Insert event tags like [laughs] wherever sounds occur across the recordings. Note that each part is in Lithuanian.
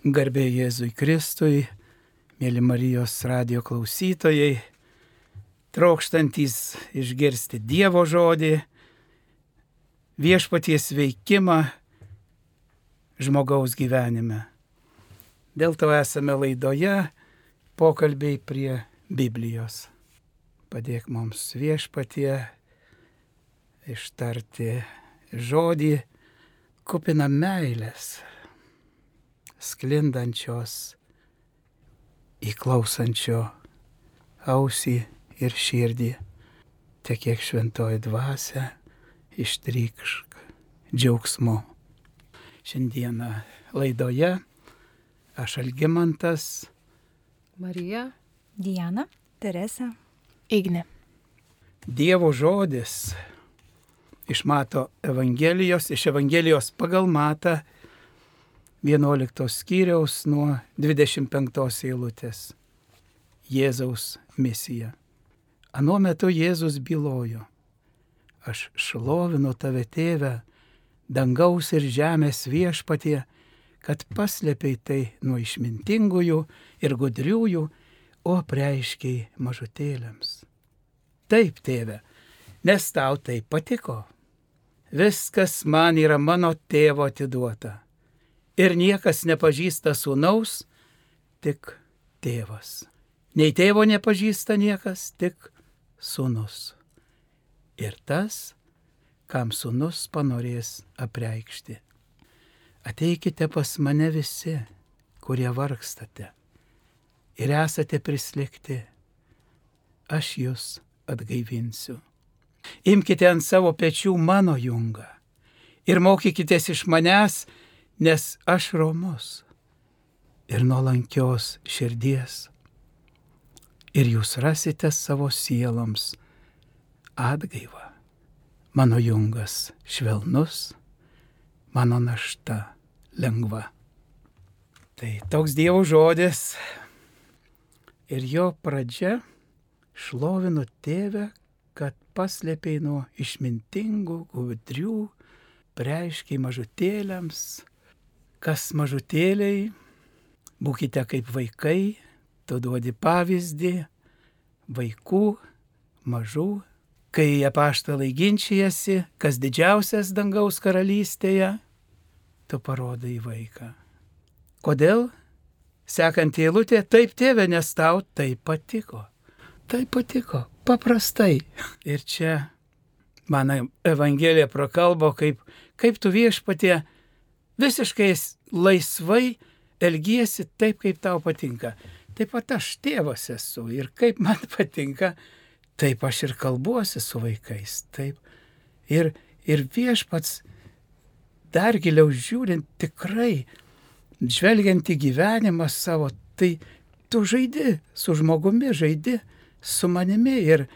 Garbė Jėzui Kristui, mėly Marijos radio klausytojai, trokštantys išgirsti Dievo žodį, viešpaties veikimą žmogaus gyvenime. Dėl to esame laidoje pokalbiai prie Biblijos. Padėk mums viešpatie ištarti žodį kupina meilės sklindančios įklausančio ausį ir širdį, tiek kiek šventoji dvasia ištrykšk džiaugsmu. Šiandieną laidoje aš Algimantas, Marija, Diana, Teresa, Igne. Dievo žodis iš Mato Evangelijos, iš Evangelijos pagal Matą 11 skyriaus nuo 25 eilutės. Jėzaus misija. Anuo metu Jėzus bylojo, aš šlovinu tave tėvę, dangaus ir žemės viešpatie, kad paslėpiai tai nuo išmintingųjų ir gudriųjų, o preiškiai mažutėlėms. Taip, tėve, nes tau tai patiko. Viskas man yra mano tėvo atiduota ir niekas nepažįsta sūnaus, tik tėvas. Nei tėvo nepažįsta niekas, tik sūnus. Ir tas, kam sūnus panorės apreikšti. Ateikite pas mane visi, kurie vargstate ir esate prislėgti. Aš jūs atgaivinsiu. Imkite ant savo pečių mano jungą ir mokykitės iš manęs, nes aš romus ir nuolankios širdies. Ir jūs rasite savo sieloms atgaivą. Mano jungas švelnus, mano našta lengva. Tai toks Dievo žodis. Ir jo pradžia šlovinu tėvę, kad paslėpiai nuo išmintingų, gudrių, preiškiai mažutėliams, kas mažutėliai, būkite kaip vaikai, tu duodi pavyzdį vaikų, mažų, kai apaštalai ginčijasi, kas didžiausias dangaus karalystėje, tu parodai vaiką. Kodėl? Sekant eilutė, taip tėve, nes tau tai patiko. Tai patiko, paprastai. Ir čia mano Evangelija prakalbo, kaip, kaip tu viešpatie visiškai laisvai elgiesi taip, kaip tau patinka. Taip pat aš tėvas esu ir kaip man [laughs] patinka, taip aš ir kalbuosi su vaikais. Taip. Ir, ir viešpats dar giliau žiūrint tikrai, žvelgiant į gyvenimą savo, tai tu žaidi su žmogumi, žaidi su manimi ir,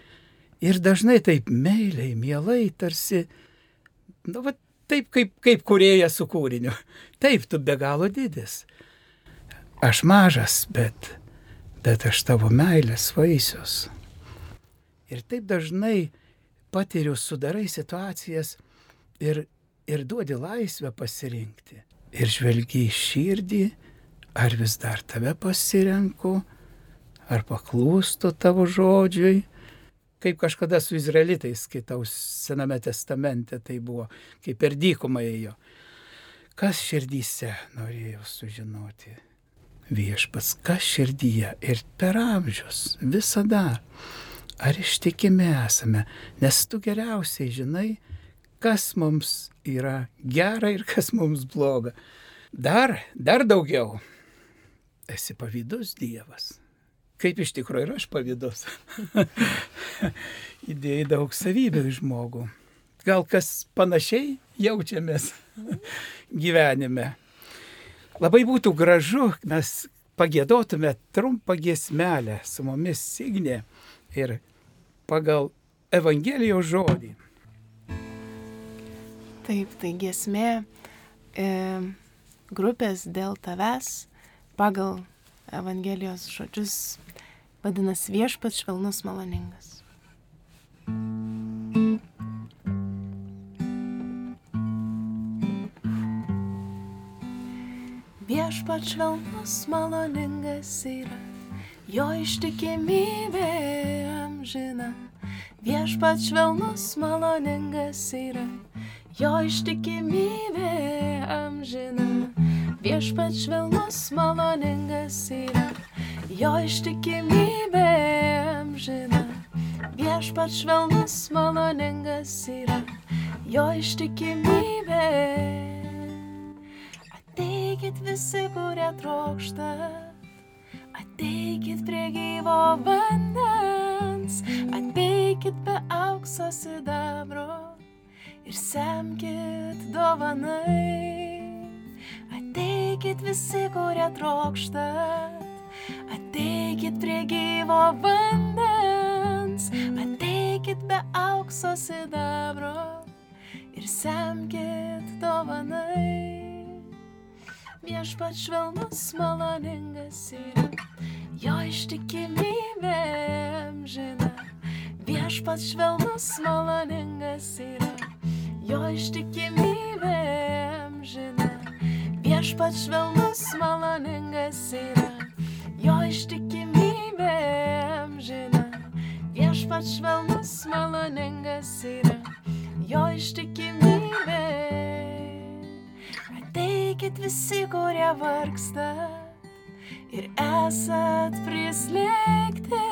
ir dažnai taip meiliai, mielai, tarsi, nu, va, taip kaip, kaip kurėja su kūriniu. Taip, tu be galo didis. Aš mažas, bet, bet aš tavo meilės vaisius. Ir taip dažnai patiriu, sudarai situacijas ir, ir duodi laisvę pasirinkti. Ir žvelgi į širdį, ar vis dar tave pasirenku, ar paklūstu tavo žodžiui, kaip kažkada su izraelitais skaitau Sename testamente, tai buvo, kaip per dykumą ėjo. Kas širdyse norėjau sužinoti? Viešpas, kas širdyje ir per amžius visada. Ar ištikimi esame, nes tu geriausiai žinai, kas mums yra gera ir kas mums bloga. Dar, dar daugiau. Esi pavydus Dievas kaip iš tikrųjų ir aš pavydus. [laughs] Įdėjai daug savybių į žmogų. Gal kas panašiai jaučiamės [laughs] gyvenime. Labai būtų gražu, mes pagėdotume trumpą giesmelę su mumis Signė ir pagal Evangelijos žodį. Taip, tai giesmė e, grupės dėl tavęs pagal Evangelijos žodžius vadinasi viešpats švelnus maloningas. viešpat švelnus maloningas yra, jo ištikimybė amžina. Viešpat švelnus maloningas yra, jo ištikimybė amžina. Viešpat švelnus maloningas yra, jo ištikimybė amžina. Viešpat švelnus maloningas yra, jo ištikimybė. Ateikit visi, kurie trokšta, ateikit prie gyvo vandens, ateikit be aukso sidabro ir semkit dovanai. Ateikit visi, kurie trokšta, ateikit prie gyvo vandens, ateikit be aukso sidabro ir semkit dovanai. Viešpat švelnus maloningas yra, jo ištikimybė amžina. Viešpat švelnus maloningas yra, jo ištikimybė amžina. Viešpat švelnus maloningas yra, jo ištikimybė amžina. Viešpat švelnus maloningas yra, jo ištikimybė. Ateikit visi, kurie vargsta ir esat prislėgti.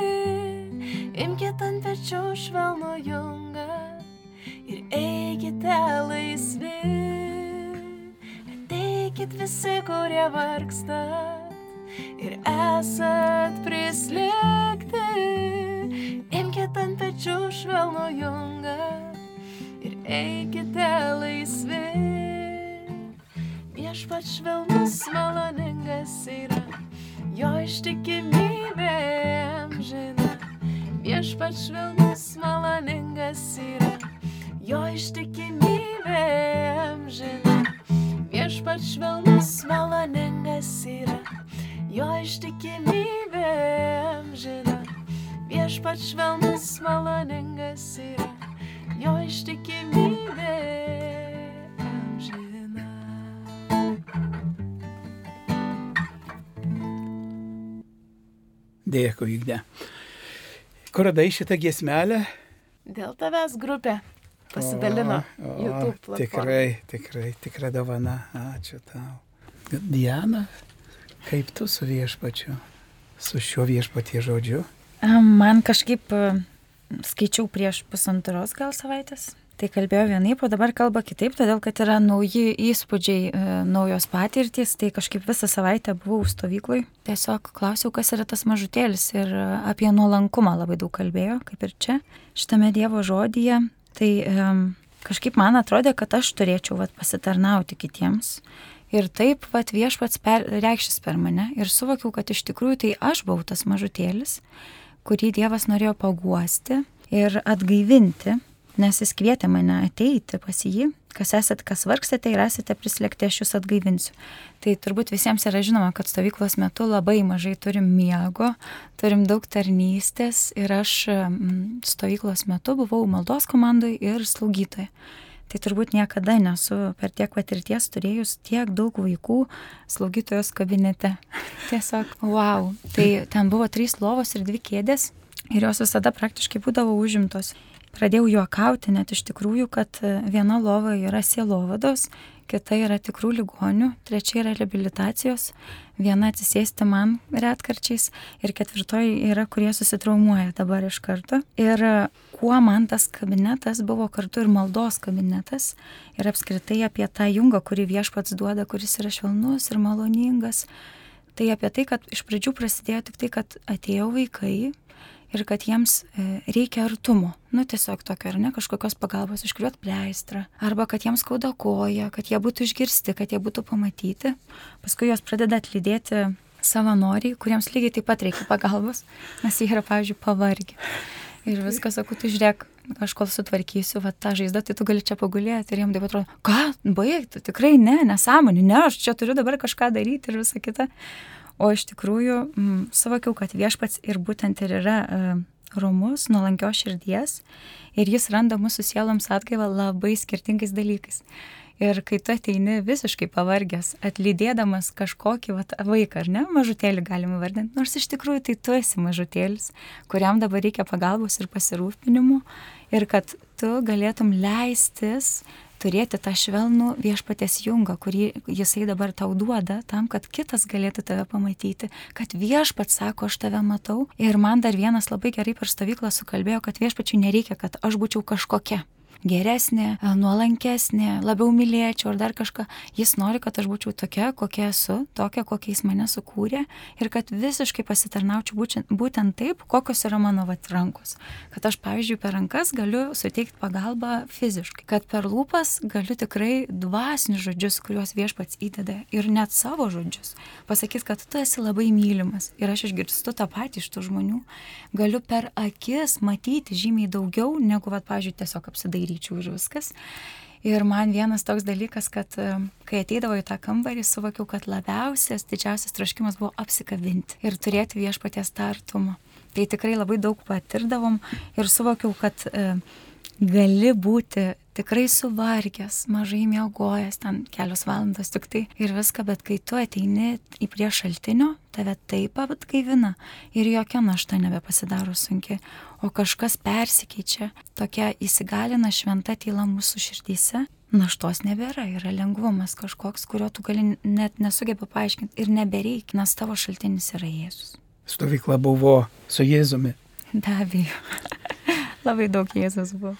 Imkite ant pečių švelnų jungą ir eikite laisvi. Ateikit visi, kurie vargsta ir esat prislėgti. Imkite ant pečių švelnų jungą ir eikite laisvi. Viešpat švelnus maloningas yra, jo ištikimybė amžina. Viešpat švelnus maloningas yra, jo ištikimybė amžina. Viešpat švelnus maloningas yra, jo ištikimybė amžina. Viešpat švelnus maloningas yra, jo ištikimybė amžina. Dėkui, Igne. Kur radai šitą giesmelę? Dėl tavęs grupė pasidalino O, o, YouTube platformą. Tikrai, tikrai, tikra dovana. Ačiū tau. Diana, kaip tu su viešpačiu, su šiuo viešpatie žodžiu? Man kažkaip e, skaičiau prieš pusantros gal savaitės. Tai kalbėjo vienaip, o dabar kalba kitaip, todėl kad yra nauji įspūdžiai, e, naujos patirtys. Tai kažkaip visą savaitę buvau stovyklai. Tiesiog klausiau, kas yra tas mažutėlis ir e, apie nuolankumą labai daug kalbėjo, kaip ir čia, šitame Dievo žodyje. Tai um, kažkaip man atrodė, kad aš turėčiau vat, pasitarnauti kitiems. Ir taip vat, viešpats per, reikštis per mane. Ir suvokiau, kad iš tikrųjų tai aš buvau tas mažutėlis, kurį Dievas norėjo paguosti ir atgaivinti, nes jis kvietė mane ateiti pas jį, kas esate, kas vargstate ir esate prislėgti, aš jūs atgaivinsiu. Tai turbūt visiems yra žinoma, kad stovyklos metu labai mažai turim miego, turim daug tarnystės ir aš mm, stovyklos metu buvau maldos komandai ir slaugytoje. Tai turbūt niekada nesu per tiek patirties turėjus tiek daug vaikų slaugytojos kabinete. [laughs] Tiesiog, wow. Tai ten buvo trys lovos ir dvi kėdės ir jos visada praktiškai būdavo užimtos. Pradėjau juokauti net iš tikrųjų, kad viena lova yra sielovados, kita yra tikrų ligonių, trečia yra rehabilitacijos, viena atsisėsti man retkarčiais ir ketvirtoji yra, kurie susitraumuoja dabar iš karto. Ir kuo man tas kabinetas buvo kartu ir maldos kabinetas ir apskritai apie tą jungą, kurį viešpats duoda, kuris yra švelnus ir maloningas. Tai apie tai, kad iš pradžių prasidėjo tik tai, kad atėjo vaikai ir kad jiems reikia artumo. Nu, tiesiog tokio, ar ne, kažkokios pagalbos iškliuot pleistrą. Arba kad jiems skauda koja, kad jie būtų išgirsti, kad jie būtų pamatyti. Paskui juos pradeda atlydėti savanoriai, kuriems lygiai taip pat reikia pagalbos, nes jie yra, pavyzdžiui, pavargę. Ir viskas, sakau, tu žiūrėk, aš kol sutvarkysiu, va tą žaizdą, tai tu gali čia pagulėti. Ir jiems taip atrodo, ką, baigtų, tikrai ne, nesąmonė, ne, aš čia turiu dabar kažką daryti ir visa kita. O iš tikrųjų m, suvokiau, kad viešpats ir būtent ir yra e, romus, nuolankios širdies ir jis randa mūsų sieloms atgaivą labai skirtingais dalykais. Ir kai tu ateini visiškai pavargęs, atlydėdamas kažkokį vat, vaiką, ar ne, mažutėlį galima vardinti, nors iš tikrųjų tai tu esi mažutėlis, kuriam dabar reikia pagalbos ir pasirūpinimų, ir kad tu galėtum leistis turėti tą švelnų viešpatės jungą, kurį jisai dabar tau duoda, tam, kad kitas galėtų tave pamatyti, kad viešpats sako, aš tave matau. Ir man dar vienas labai gerai per stovyklą sukalbėjo, kad viešpačiui nereikia, kad aš būčiau kažkokia geresnė, nuolankesnė, labiau mylėčiau ar dar kažką. Jis nori, kad aš būčiau tokia, kokia esu, tokia, kokia jis mane sukūrė ir kad visiškai pasitarnaučiau būtent taip, kokios yra mano vat rankos. Kad aš, pavyzdžiui, per rankas galiu suteikti pagalbą fiziškai, kad per lūpas galiu tikrai dvasinius žodžius, kuriuos viešpats įdeda ir net savo žodžius, pasakyti, kad tu esi labai mylimas ir aš išgirstu tą patį iš tų žmonių. Galiu per akis matyti žymiai daugiau, negu, vat, pavyzdžiui, tiesiog apsidairyti daryčiau ir viskas. Ir man vienas toks dalykas, kad e, kai ateidavo į tą kambarį, suvokiau, kad labiausias, didžiausias troškimas buvo apsikabinti ir turėti viešpaties tartumą. Tai tikrai labai daug patirdavom ir suvokiau, kad e, gali būti tikrai suvargęs, mažai miegojęs, ten kelios valandos tik tai ir viską, bet kai tu ateini į prie šaltinio, tave taip atgaivina ir jokia našta nebepasidaro sunki, o kažkas persikeičia, tokia įsigalina šventa tyla mūsų širdyse. Naštos nebėra, yra lengvumas kažkoks, kurio tu gali net nesugebė paaiškinti ir nebereikia, nes tavo šaltinis yra Jėzus. Stovykla buvo su Jėzumi. Be abejo. [laughs] Labai daug Jėzus buvo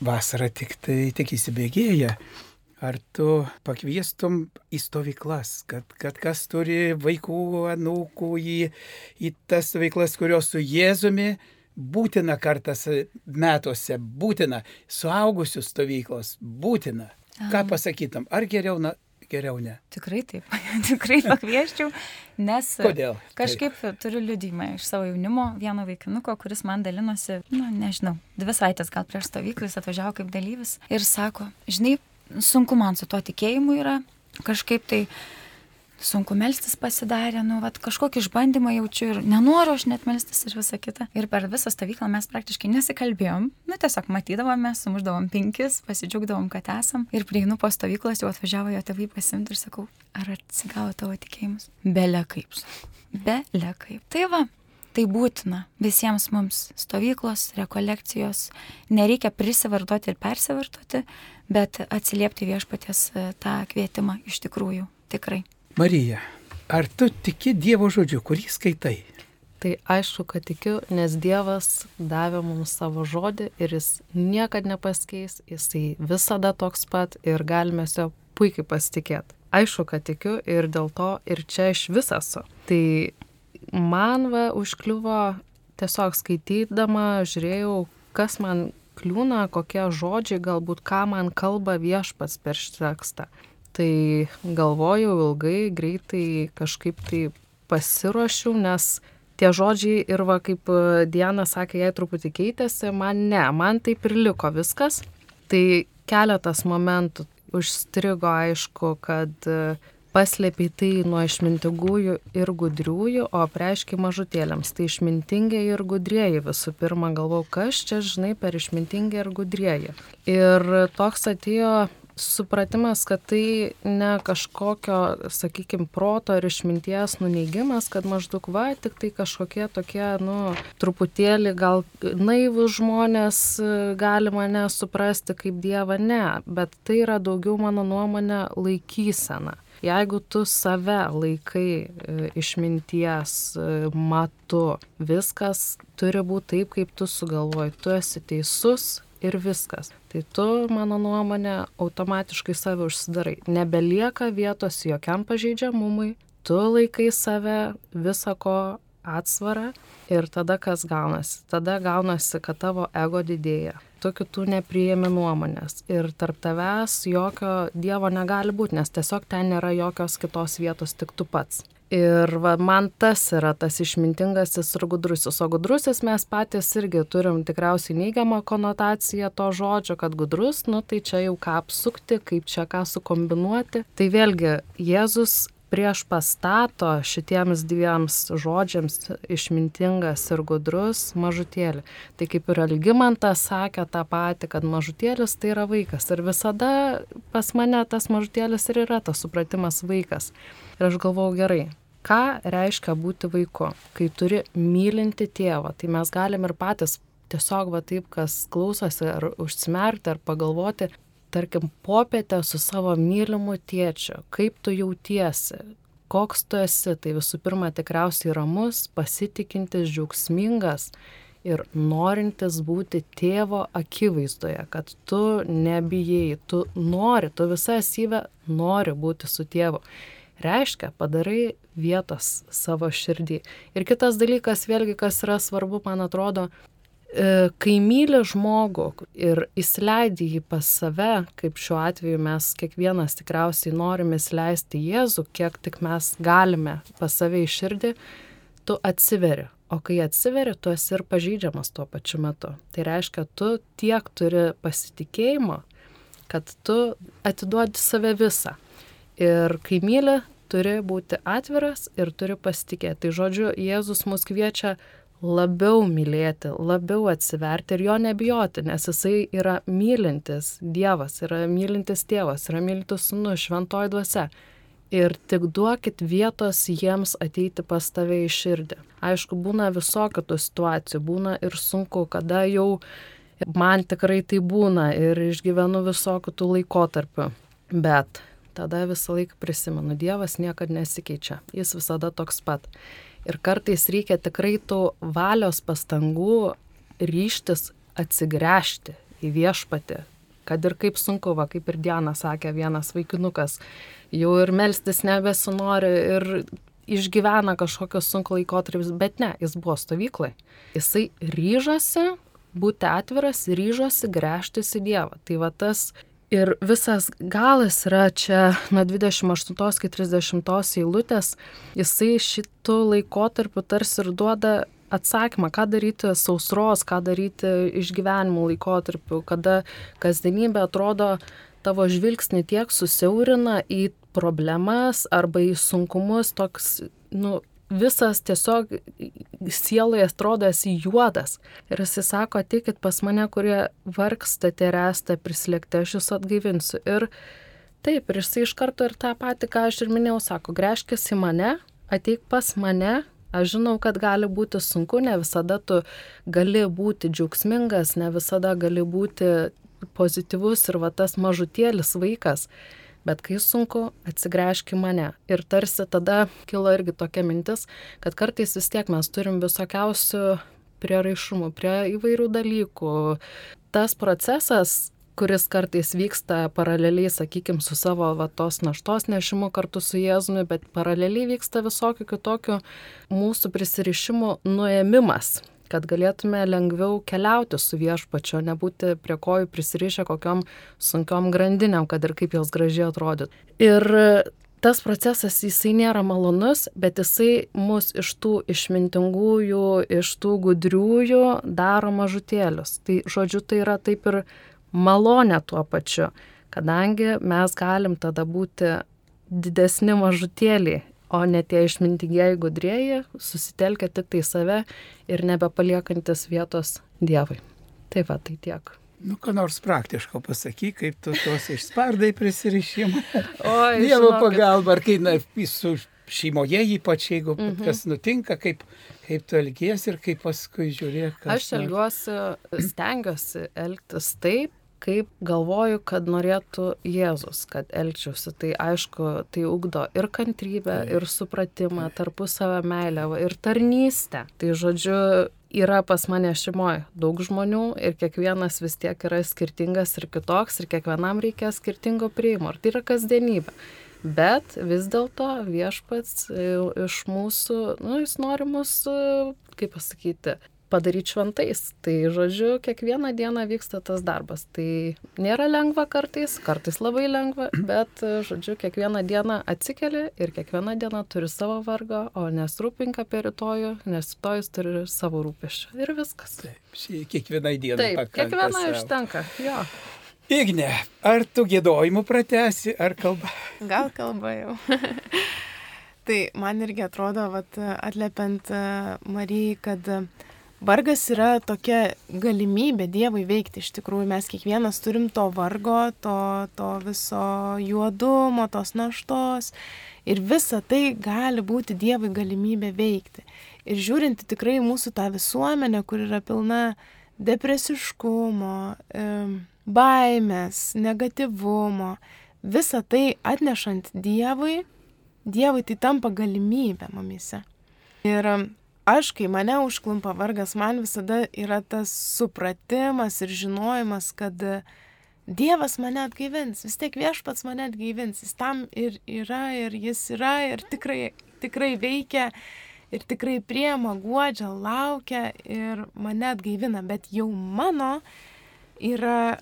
vasara tik tai tik įsibėgėja. Ar tu pakviestum į stovyklas, kad, kad kas turi vaikų, anūkų į, į tas stovyklas, kurios su Jėzumi būtina kartas metuose, būtina, suaugusių stovyklos, būtina. Ką pasakytum, ar geriau na, geriau ne. Tikrai taip, [laughs] tikrai pakvieščiau, nes Kodėl? kažkaip taip. turiu liudymą iš savo jaunimo vieno vaikinuko, kuris man dalinosi, na, nežinau, dvi savaitės gal prieš stovyklą jis atvažiavo kaip dalyvis ir sako, žinai, sunku man su tuo tikėjimu yra, kažkaip tai sunku melstis pasidarė, nu, vat, kažkokį išbandymą jaučiu ir nenoriu aš net melstis ir visa kita. Ir per visą stovyklą mes praktiškai nesikalbėjom, nu, tiesiog matydavome, sumuždavom penkis, pasidžiaugdavom, kad esam. Ir prieinu po stovyklos, jau atvažiavo jo tėvai pasimti ir sakau, ar atsigavo tavo tikėjimus? Bele kaip. Bele kaip. Tai va, Tai būtina visiems mums stovyklos, rekolekcijos, nereikia prisivartoti ir persivartoti, bet atsiliepti viešpaties e, tą kvietimą iš tikrųjų tikrai. Marija, ar tu tiki Dievo žodžiu, kurį skaitai? Tai aišku, kad tikiu, nes Dievas davė mums savo žodį ir jis niekada nepaskeis, jisai visada toks pat ir galime jo puikiai pasitikėti. Aišku, kad tikiu ir dėl to ir čia iš visaso. Tai man va užkliuvo tiesiog skaitydama, žiūrėjau, kas man kliūna, kokie žodžiai, galbūt ką man kalba viešpats per šį tekstą. Tai galvojau ilgai, greitai kažkaip tai pasiruošiau, nes tie žodžiai ir va kaip e, Diana sakė, jai truputį keitėsi, man ne, man taip ir liko viskas. Tai keletas momentų užstrigo aišku, kad e, paslėpė tai nuo išmintingųjų ir gudriųjų, o preiškia mažutėliams. Tai išmintingiai ir gudrieji visų pirma galvau, kas čia žinai per išmintingiai ir gudrieji. Ir toks atėjo supratimas, kad tai ne kažkokio, sakykime, proto ir išminties nuneigimas, kad maždaug va, tik tai kažkokie tokie, nu, truputėlį gal naivus žmonės gali mane suprasti kaip Dievą, ne, bet tai yra daugiau mano nuomonė laikysena. Jeigu tu save laikai e, išminties e, matu, viskas turi būti taip, kaip tu sugalvoji, tu esi teisus, ir viskas. Tai tu, mano nuomonė, automatiškai save užsidarai. Nebelieka vietos jokiam pažeidžiamumui, tu laikai save visako atsvarą ir tada kas gaunasi? Tada gaunasi, kad tavo ego didėja. Tu kitų nepriėmi nuomonės ir tarp tavęs jokio Dievo negali būti, nes tiesiog ten nėra jokios kitos vietos, tik tu pats. Ir va, man tas yra tas išmintingasis ir gudrusis. O gudrusis mes patys irgi turim tikriausiai neigiamą konotaciją to žodžio, kad gudrus, nu tai čia jau ką apsukti, kaip čia ką sukombinuoti. Tai vėlgi Jėzus prieš pastato šitiems dviems žodžiams išmintingas ir gudrus mažutėlį. Tai kaip ir Algimantas sakė tą patį, kad mažutėlis tai yra vaikas. Ir visada pas mane tas mažutėlis ir yra tas supratimas vaikas. Ir aš galvau gerai, ką reiškia būti vaiku, kai turi mylinti tėvą. Tai mes galim ir patys tiesiog va taip, kas klausosi, ar užsimerkti, ar pagalvoti, tarkim, popietę su savo mylimu tėčiu, kaip tu jautiesi, koks tu esi, tai visų pirma tikriausiai ramus, pasitikintis, džiaugsmingas ir norintis būti tėvo akivaizdoje, kad tu nebijai, tu nori, tu visą esybę nori būti su tėvu. Reiškia, padarai vietos savo širdį. Ir kitas dalykas, vėlgi, kas yra svarbu, man atrodo, kai myli žmogų ir įsileidi jį pas save, kaip šiuo atveju mes kiekvienas tikriausiai norime įsileisti Jėzų, kiek tik mes galime pas save į širdį, tu atsiveri. O kai atsiveri, tu esi ir pažydžiamas tuo pačiu metu. Tai reiškia, tu tiek turi pasitikėjimo, kad tu atiduodi save visą. Ir kai myli, turi būti atviras ir turi pasitikėti. Tai žodžiu, Jėzus mus kviečia labiau mylėti, labiau atsiverti ir jo nebijoti, nes jisai yra mylintis Dievas, yra mylintis tėvas, yra mylintis sūnus, šventoji dvasia. Ir tik duokit vietos jiems ateiti pas tave į širdį. Aišku, būna visokių tų situacijų, būna ir sunku, kada jau man tikrai tai būna ir išgyvenu visokių tų laikotarpių. Bet tada visą laiką prisimenu, Dievas niekada nesikeičia, jis visada toks pat. Ir kartais reikia tikrai tų valios pastangų ryštis atsigręžti į viešpatį. Kad ir kaip sunku, va, kaip ir Diena sakė, vienas vaikinukas jau ir melstis nebesinori ir išgyvena kažkokios sunku laikotarpis, bet ne, jis buvo stovyklai. Jisai ryžosi būti atviras, ryžosi gręžtis į Dievą. Tai va tas Ir visas galas yra čia nuo 28 iki 30 eilutės, jisai šitų laikotarpių tarsi ir duoda atsakymą, ką daryti sausros, ką daryti išgyvenimų laikotarpiu, kada kasdienybė atrodo tavo žvilgsnį tiek susiaurina į problemas arba į sunkumus, toks, nu, visas tiesiog sieloje atrodo esi juodas. Ir jis sako, ateikit pas mane, kurie vargstate ir esate prislėgti, aš jūs atgaivinsiu. Ir taip, ir jisai iš karto ir tą patį, ką aš ir minėjau, sako, greškis į mane, ateik pas mane. Aš žinau, kad gali būti sunku, ne visada tu gali būti džiaugsmingas, ne visada gali būti pozityvus ir va tas mažutėlis vaikas bet kai sunku, atsigręžk į mane. Ir tarsi tada kilo irgi tokia mintis, kad kartais vis tiek mes turim visokiausių prieraišumų, prie įvairių dalykų. Tas procesas, kuris kartais vyksta paraleliai, sakykime, su savo va, tos naštos nešimu kartu su Jėzumi, bet paraleliai vyksta visokių kitokių mūsų prisirišimų nuėmimas kad galėtume lengviau keliauti su viešpačiu, nebūti prie kojų prisirišę kokiam sunkiom grandiniam, kad ir kaip jos gražiai atrodytų. Ir tas procesas jisai nėra malonus, bet jisai mus iš tų išmintingųjų, iš tų gudriųjų daro mažutėlius. Tai žodžiu, tai yra taip ir malonė tuo pačiu, kadangi mes galim tada būti didesni mažutėliai o ne tie išmintingieji gudrieji susitelkia tik tai save ir nebepaliekantis vietos Dievui. Tai va, tai tiek. Nu, ką nors praktiško pasakyk, kaip tu tos išspardai prisirišimą. O, [laughs] Dievo pagalba, ar kai na, su šeimoje ypač, jeigu mm -hmm. kas nutinka, kaip, kaip tu elgiesi ir kaip paskui žiūrėk. Aš elgiuosi, stengiuosi elgtis taip, kaip galvoju, kad norėtų Jėzus, kad elgčiausi. Tai aišku, tai ugdo ir kantrybę, ir supratimą, tarpusavę meilę, ir tarnystę. Tai žodžiu, yra pas mane šeimoje daug žmonių ir kiekvienas vis tiek yra skirtingas ir kitoks ir kiekvienam reikia skirtingo prieimo. Ir tai yra kasdienybė. Bet vis dėlto viešpats e, iš mūsų, nu, jis nori mūsų, kaip pasakyti, padaryti šventais. Tai žodžiu, kiekvieną dieną vyksta tas darbas. Tai nėra lengva kartais, kartais labai lengva, [clears throat] bet žodžiu, kiekvieną dieną atsikeli ir kiekviena diena turi savo vargą, o nesrūpink apie rytojų, nes rytojus turi savo rūpeščių. Ir viskas. Taip, kiekvienai dienai. Taip, kiekviena užtenka. Jo. Igne, ar tu gėdojimų pratesi, ar kalba? Gal kalba jau. [laughs] Tai man irgi atrodo, vat, atliepiant Marijai, kad e, vargas yra tokia galimybė Dievui veikti. Iš tikrųjų, mes kiekvienas turim to vargo, to, to viso juodumo, tos naštos. Ir visa tai gali būti Dievui galimybė veikti. Ir žiūrinti tikrai mūsų tą visuomenę, kur yra pilna depresiškumo, baimės, negativumo, visa tai atnešant Dievui, Dievui tai tampa galimybė mumise. Ir aš, kai mane užklumpa vargas, man visada yra tas supratimas ir žinojimas, kad Dievas mane atgaivins, vis tiek viešpats mane atgaivins, jis tam ir yra, ir jis yra, ir tikrai, tikrai veikia, ir tikrai priema, guodžia, laukia ir mane atgaivina, bet jau mano yra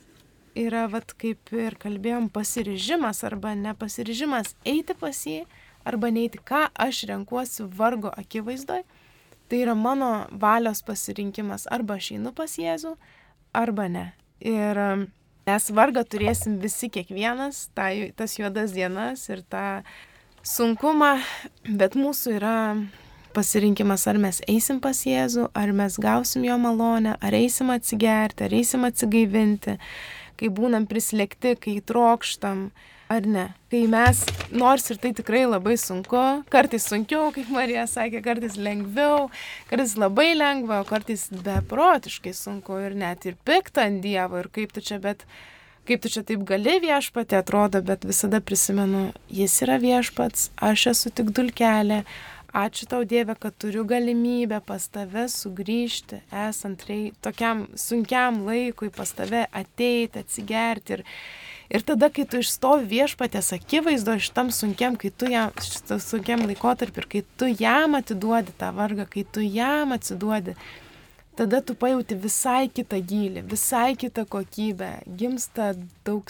yra, vat, kaip ir kalbėjom, pasirižimas arba nepasirižimas eiti pas jį arba neiti, ką aš renkuosi vargo akivaizdoj. Tai yra mano valios pasirinkimas, arba aš einu pas Jėzų, arba ne. Ir um, mes vargą turėsim visi kiekvienas, ta, tas juodas dienas ir tą sunkumą, bet mūsų yra pasirinkimas, ar mes eisim pas Jėzų, ar mes gausim jo malonę, ar eisim atsigerti, ar eisim atsigaivinti, kai būnam prislėgti, kai trokštam, ar ne. Kai mes, nors ir tai tikrai labai sunku, kartais sunkiau, kaip Marija sakė, kartais lengviau, kartais labai lengva, o kartais beprotiškai sunku ir net ir piktą ant Dievo ir kaip tu čia, bet kaip tu čia taip gali viešpatė atrodo, bet visada prisimenu, jis yra viešpats, aš esu tik dulkelė, Ačiū tau Dieve, kad turiu galimybę pas tave sugrįžti, esant rei, tokiam sunkiam laikui, pas tave ateiti, atsigerti. Ir, ir tada, kai tu išstovi viešpatės akivaizdo šitam sunkiam, kai tu jam, šitam sunkiam laikotarpiu ir kai tu jam atiduodi tą vargą, kai tu jam atsiduodi, tada tu pajauti visai kitą gilį, visai kitą kokybę, gimsta daug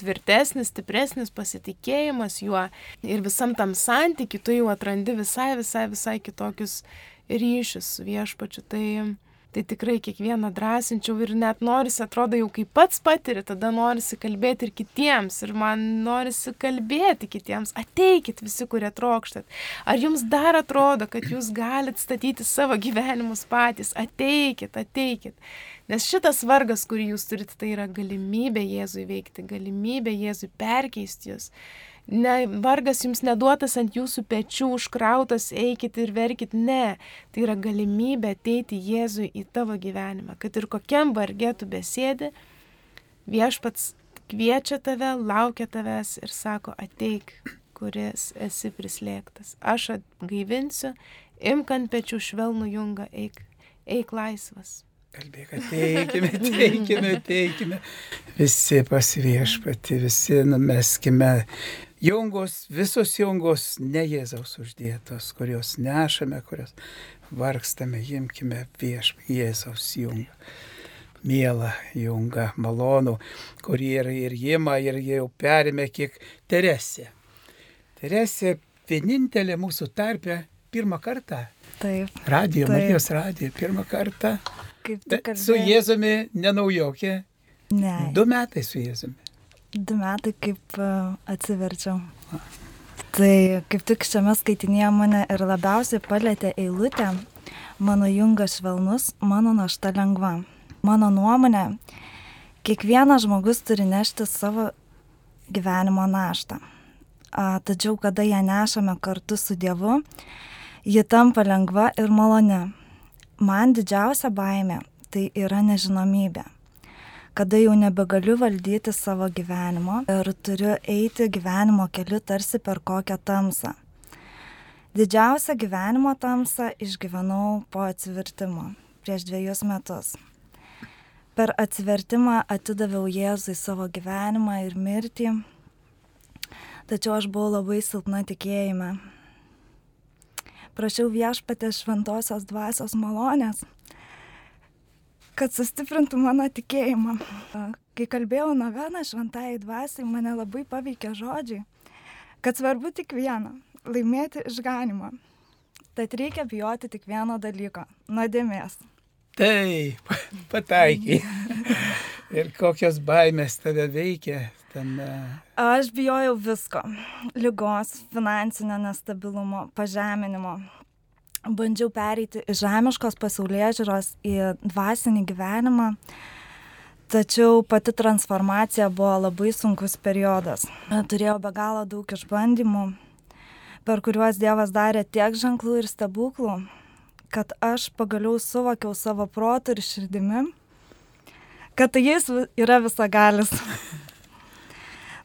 tvirtesnis, stipresnis pasitikėjimas juo ir visam tam santykiu tu jau atrandi visai, visai, visai kitokius ryšius su viešpačiu. Tai tai tikrai kiekvieną drąsinčiau ir net norisi, atrodo, jau kaip pats patiri, tada norisi kalbėti ir kitiems. Ir man norisi kalbėti kitiems. Ateikit visi, kurie trokštat. Ar jums dar atrodo, kad jūs galite statyti savo gyvenimus patys? Ateikit, ateikit. Nes šitas vargas, kurį jūs turite, tai yra galimybė Jėzui veikti, galimybė Jėzui perkeisti jūs ne, vargas jums neduotas ant jūsų pečių, užkrautas, eikit ir verkit, ne. Tai yra galimybė ateiti Jėzui į tavo gyvenimą, kad ir kokiam vargė tu besėdi, viešpats kviečia tave, laukia tavęs ir sako, ateik, kuris esi prislėgtas. Aš atgaivinsiu, imk ant pečių švelnų jungą, eik, eik laisvas. Kalbėk, ateikime, ateikime, ateikime. Visi pasiviešpati, visi numeskime jungos, visos jungos ne Jėzaus uždėtos, kurios nešame, kurios vargstame, imkime vieš Jėzaus jungą. Mėla junga, malonu, kurį ir, ir jima, ir jau perėmė kiek Teresė. Teresė vienintelė mūsų tarpė pirmą kartą. Taip. Radio, taip. Marijos radio, pirmą kartą. Kaip tik. Su Jėzumi nenaujokė. Ne. Du metai su Jėzumi. Du metai kaip e, atsiverčiau. Tai kaip tik šiame skaitinėje mane ir labiausiai palėtė eilutė, mano jungas švelnus, mano našta lengva. Mano nuomonė, kiekvienas žmogus turi nešti savo gyvenimo naštą. A, tačiau, kada ją nešame kartu su Dievu, ji tampa lengva ir maloni. Man didžiausia baimė tai yra nežinomybė kada jau nebegaliu valdyti savo gyvenimo ir turiu eiti gyvenimo keliu tarsi per kokią tamsą. Didžiausią gyvenimo tamsą išgyvenau po atsivertimo prieš dviejus metus. Per atsivertimą atidaviau Jėzui savo gyvenimą ir mirtį, tačiau aš buvau labai silpna tikėjime. Prašiau viešpatės šventosios dvasios malonės kad sustiprintų mano tikėjimą. Kai kalbėjau noveną šventai dvasiai, mane labai paveikė žodžiai, kad svarbu tik viena - laimėti išganimą. Tad reikia bijoti tik vieno dalyko - nuodėmės. Taip, [laughs] pataikiai. Ir kokios baimės tave veikia, tame? Aš bijojau visko. Lygos, finansinio nestabilumo, pažeminimo. Bandžiau pereiti iš žemiškos pasaulyje žiūros į dvasinį gyvenimą. Tačiau pati transformacija buvo labai sunkus periodas. Turėjau be galo daug išbandymų, per kuriuos Dievas darė tiek ženklų ir stebuklų, kad aš pagaliau suvokiau savo protų ir širdimi, kad jis yra visagalis.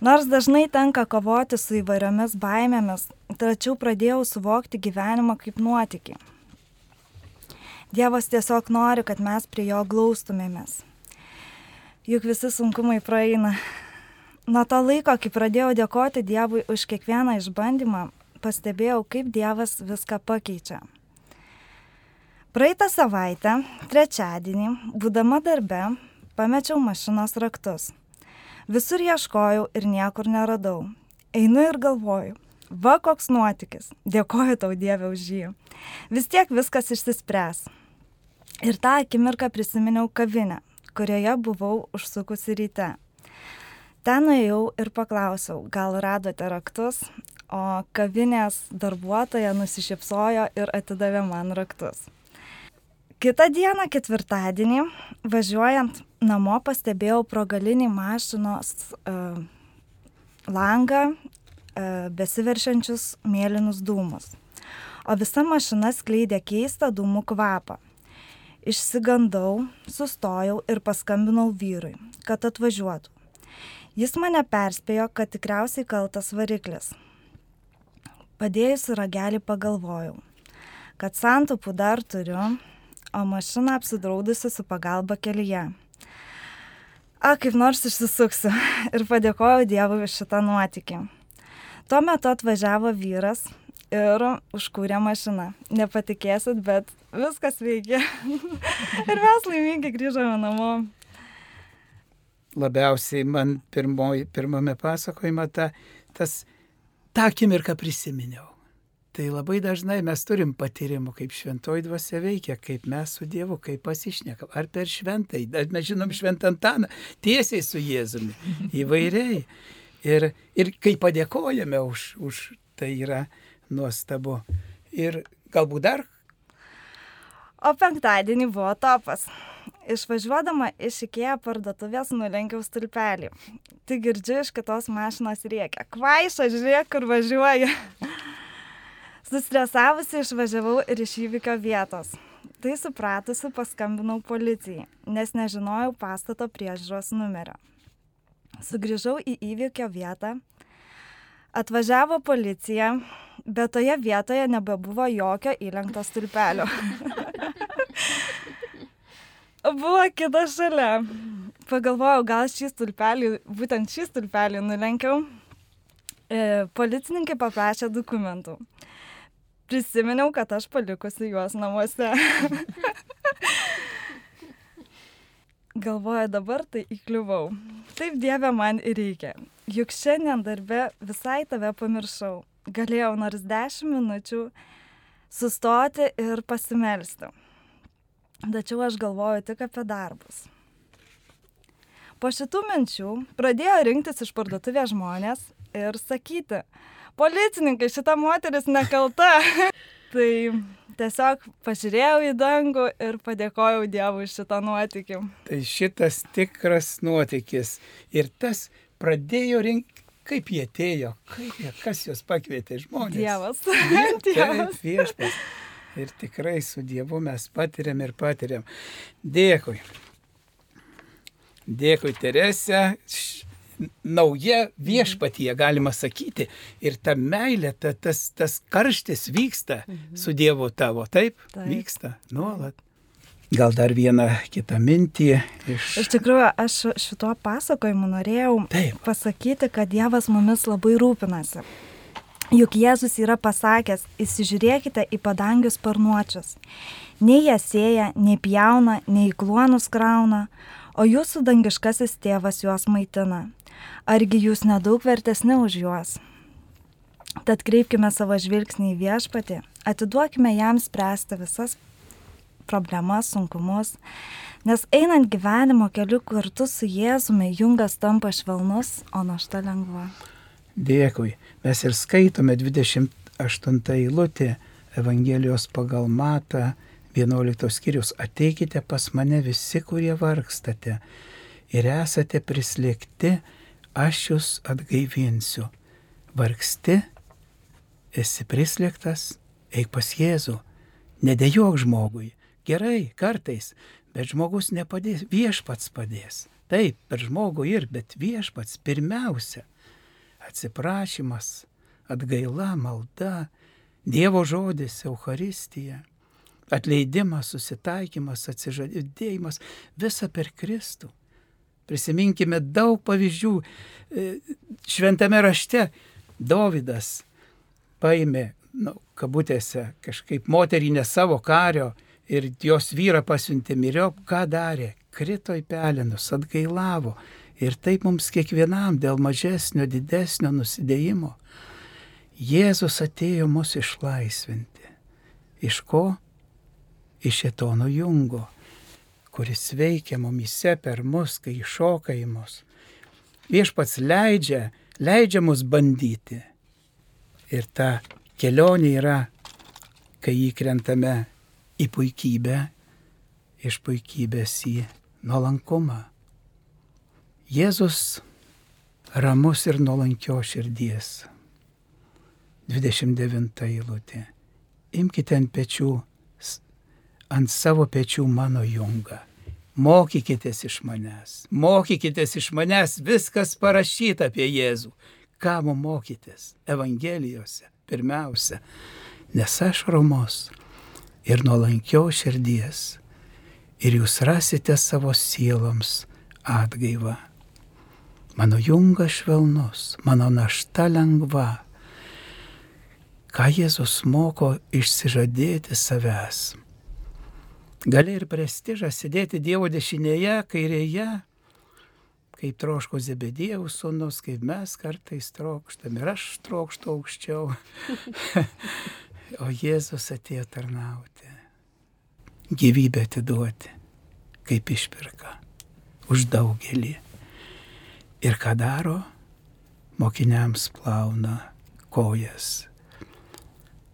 Nors dažnai tenka kovoti su įvairiomis baimėmis, tačiau pradėjau suvokti gyvenimą kaip nuotykį. Dievas tiesiog nori, kad mes prie jo glaustumėmės. Juk visi sunkumai praeina. Nuo to laiko, kai pradėjau dėkoti Dievui už kiekvieną išbandymą, pastebėjau, kaip Dievas viską pakeičia. Praeitą savaitę, trečiadienį, būdama darbe, pamečiau mašinos raktus. Visur ieškojau ir niekur neradau. Einu ir galvoju, va koks nuotykis, dėkoju tau Dieve už jį. Vis tiek viskas išsispręs. Ir tą akimirką prisiminiau kavinę, kurioje buvau užsukusi ryte. Ten nuėjau ir paklausiau, gal radote raktus, o kavinės darbuotoja nusišypsojo ir atidavė man raktus. Kitą dieną, ketvirtadienį, važiuojant namo, pastebėjau pro galinį mašinos uh, langą uh, besiveršiančius mėlynus dūmus, o visa mašina skleidė keistą dūmų kvapą. Išsigandau, sustojau ir paskambinau vyrui, kad atvažiuotų. Jis mane perspėjo, kad tikriausiai kaltas variklis. Padėjusi ragelį pagalvojau, kad santupų dar turiu, o mašiną apsidraudusi su pagalba kelyje. A, kaip nors išsisuksiu [laughs] ir padėkojau Dievui už šitą nuotykį. Tuo metu atvažiavo vyras ir užkūrė mašiną. Nepatikėsit, bet viskas veikia. [laughs] ir mes laimingai grįžome namo. Labiausiai man pirmoj, pirmame pasakojime ta, tas tą akimirką prisiminiau. Tai labai dažnai mes turim patyrimų, kaip šventoji dvasia veikia, kaip mes su Dievu, kaip pasišnekam, ar per šventai, mes žinom šventą Antaną, tiesiai su Jėzumi, [laughs] įvairiai. Ir, ir kai padėkojame už, už tai yra nuostabu. Ir galbūt dar. O penktadienį buvo topas. Išvažiuodama iš Ikea parduotuvės nulenkiau stulpelį. Tik girdžiu iš kitos mašinos rėkia. Kvaiša, žiūrėk, kur važiuoja. Sustresavusi išvažiavau ir iš įvykio vietos. Tai supratusi paskambinau policijai, nes nežinojau pastato priežiūros numerio. Sugrįžau į įvykio vietą. Atvažiavo policija, bet toje vietoje nebebuvo jokio įlenkto stulpelio. [laughs] Buvo kitas šalia. Pagalvojau, gal šį stulpelį, būtent šį stulpelį nulenkiau. E, policininkai paprašė dokumentų. Prisiminiau, kad aš palikusi juos namuose. Galvoju, dabar tai įkliuvau. Taip Dieve man ir reikia. Juk šiandien darbe visai tave pamiršau. Galėjau nors dešimt minučių sustoti ir pasimelsti. Tačiau aš galvoju tik apie darbus. Po šitų minčių pradėjo rinktis iš parduotuvės žmonės ir sakyti, policininkai, šita moteris nekalta. [laughs] tai tiesiog pažiūrėjau į dangų ir padėkojau Dievui šitą nuotykį. Tai šitas tikras nuotykis. Ir tas pradėjo rinkti, kaip jie atėjo, kaip jie, kas juos pakvietė žmonės. Dievas. [laughs] Dievas. Taip, viešpas. Ir tikrai su Dievu mes patiriam ir patiriam. Dėkui. Dėkui, Terese. Nauja viešpatyje, galima sakyti. Ir ta meilė, ta, tas, tas karštis vyksta mhm. su Dievu tavo. Taip, taip. vyksta nuolat. Gal dar vieną kitą mintį iš... Iš tikrųjų, aš šituo pasakojimu norėjau Taip. pasakyti, kad Dievas mumis labai rūpinasi. Juk Jėzus yra pasakęs, įsižiūrėkite į padangius sparnuočius. Nei jie sėja, nei pjauna, nei kluonus krauna, o jūsų dangiškasis tėvas juos maitina. Argi jūs nedaug vertesni už juos? Tad kreipkime savo žvilgsnį į viešpatį, atiduokime jam spręsti visas problemas, sunkumus, nes einant gyvenimo keliu kartu su Jėzumi, jungas tampa švelnus, o našta lengva. Dėkui. Mes ir skaitome 28 eilutė Evangelijos pagal Matą 11 skyrius. Ateikite pas mane visi, kurie vargstate ir esate prislėgti, aš jūs atgaivinsiu. Vargsti, esi prislėgtas, eik pas Jėzų. Nedėjok žmogui. Gerai, kartais, bet žmogus nepadės, viešpats padės. Taip, per žmogų ir, bet viešpats pirmiausia. Atsiprašymas, atgaila, malda, Dievo žodis, Euharistija, atleidimas, susitaikymas, atsižadėjimas, visa per Kristų. Prisiminkime daug pavyzdžių. E, šventame rašte Dovydas paėmė, nu, kabutėse, kažkaip moterį ne savo kario ir jos vyrą pasiuntė miriop, ką darė? Krito į pelenus, atgailavo. Ir taip mums kiekvienam dėl mažesnio, didesnio nusidėjimo. Jėzus atėjo mus išlaisvinti. Iš ko? Iš etono jungo kuris veikia mumise per mus, kai iššoka į mus. Viešpats leidžia, leidžia mus bandyti. Ir ta kelionė yra, kai įkrentame į puikybę, iš puikybės į nuolankumą. Jėzus ramus ir nuolankio širdies. 29 eilutė. Imkite ant pečių ant savo pečių mano jungą. Mokykitės iš manęs, mokykitės iš manęs, viskas parašyta apie Jėzų. Ką mums mokytis? Evangelijose pirmiausia, nes aš romus ir nuolankio širdies ir jūs rasite savo sieloms atgaivą. Mano jungas švelnus, mano našta lengva. Ką Jėzus moko išsižadėti savęs gali ir prestižas sėdėti Dievo dešinėje, kairėje, kaip troško Zebedėjų sūnus, kaip mes kartais trokštam ir aš trokštu aukščiau. [laughs] o Jėzus atėjo tarnauti, gyvybę atiduoti, kaip išpirka, už daugelį. Ir ką daro, mokiniams plauna kojas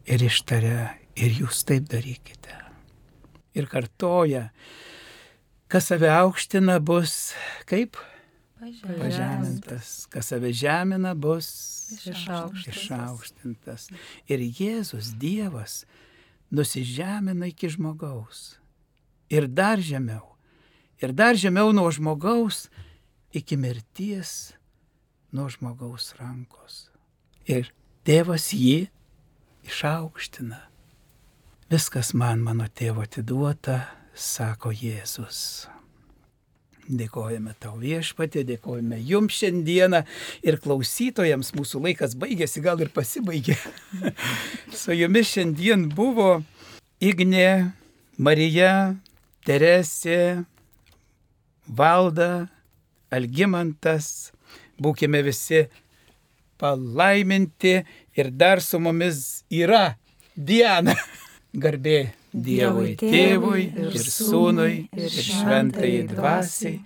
ir ištaria, ir jūs taip darykite ir kartoja, kas save aukština bus kaip? Pažemintas. Kas save žemina bus išaukštintas. išaukštintas. Ir Jėzus Dievas nusižemina iki žmogaus. Ir dar žemiau. Ir dar žemiau nuo žmogaus iki mirties nuo žmogaus rankos. Ir tėvas jį išaukština. Viskas man mano tėvo atiduota, sako Jėzus. Dėkojame tau viešpatė, dėkojame jums šiandieną ir klausytojams mūsų laikas baigėsi, gal ir pasibaigė. [laughs] Su jumis šiandien buvo Ignė, Marija, Teresė, Valda, Algimantas. Būkime visi palaiminti ir dar su mumis yra Diena. Garbė Dievui tėvui ir sūnui ir šventai dvasiai,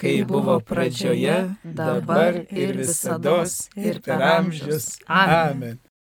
kai buvo pradžioje, dabar ir visada ir per amžius. Amen.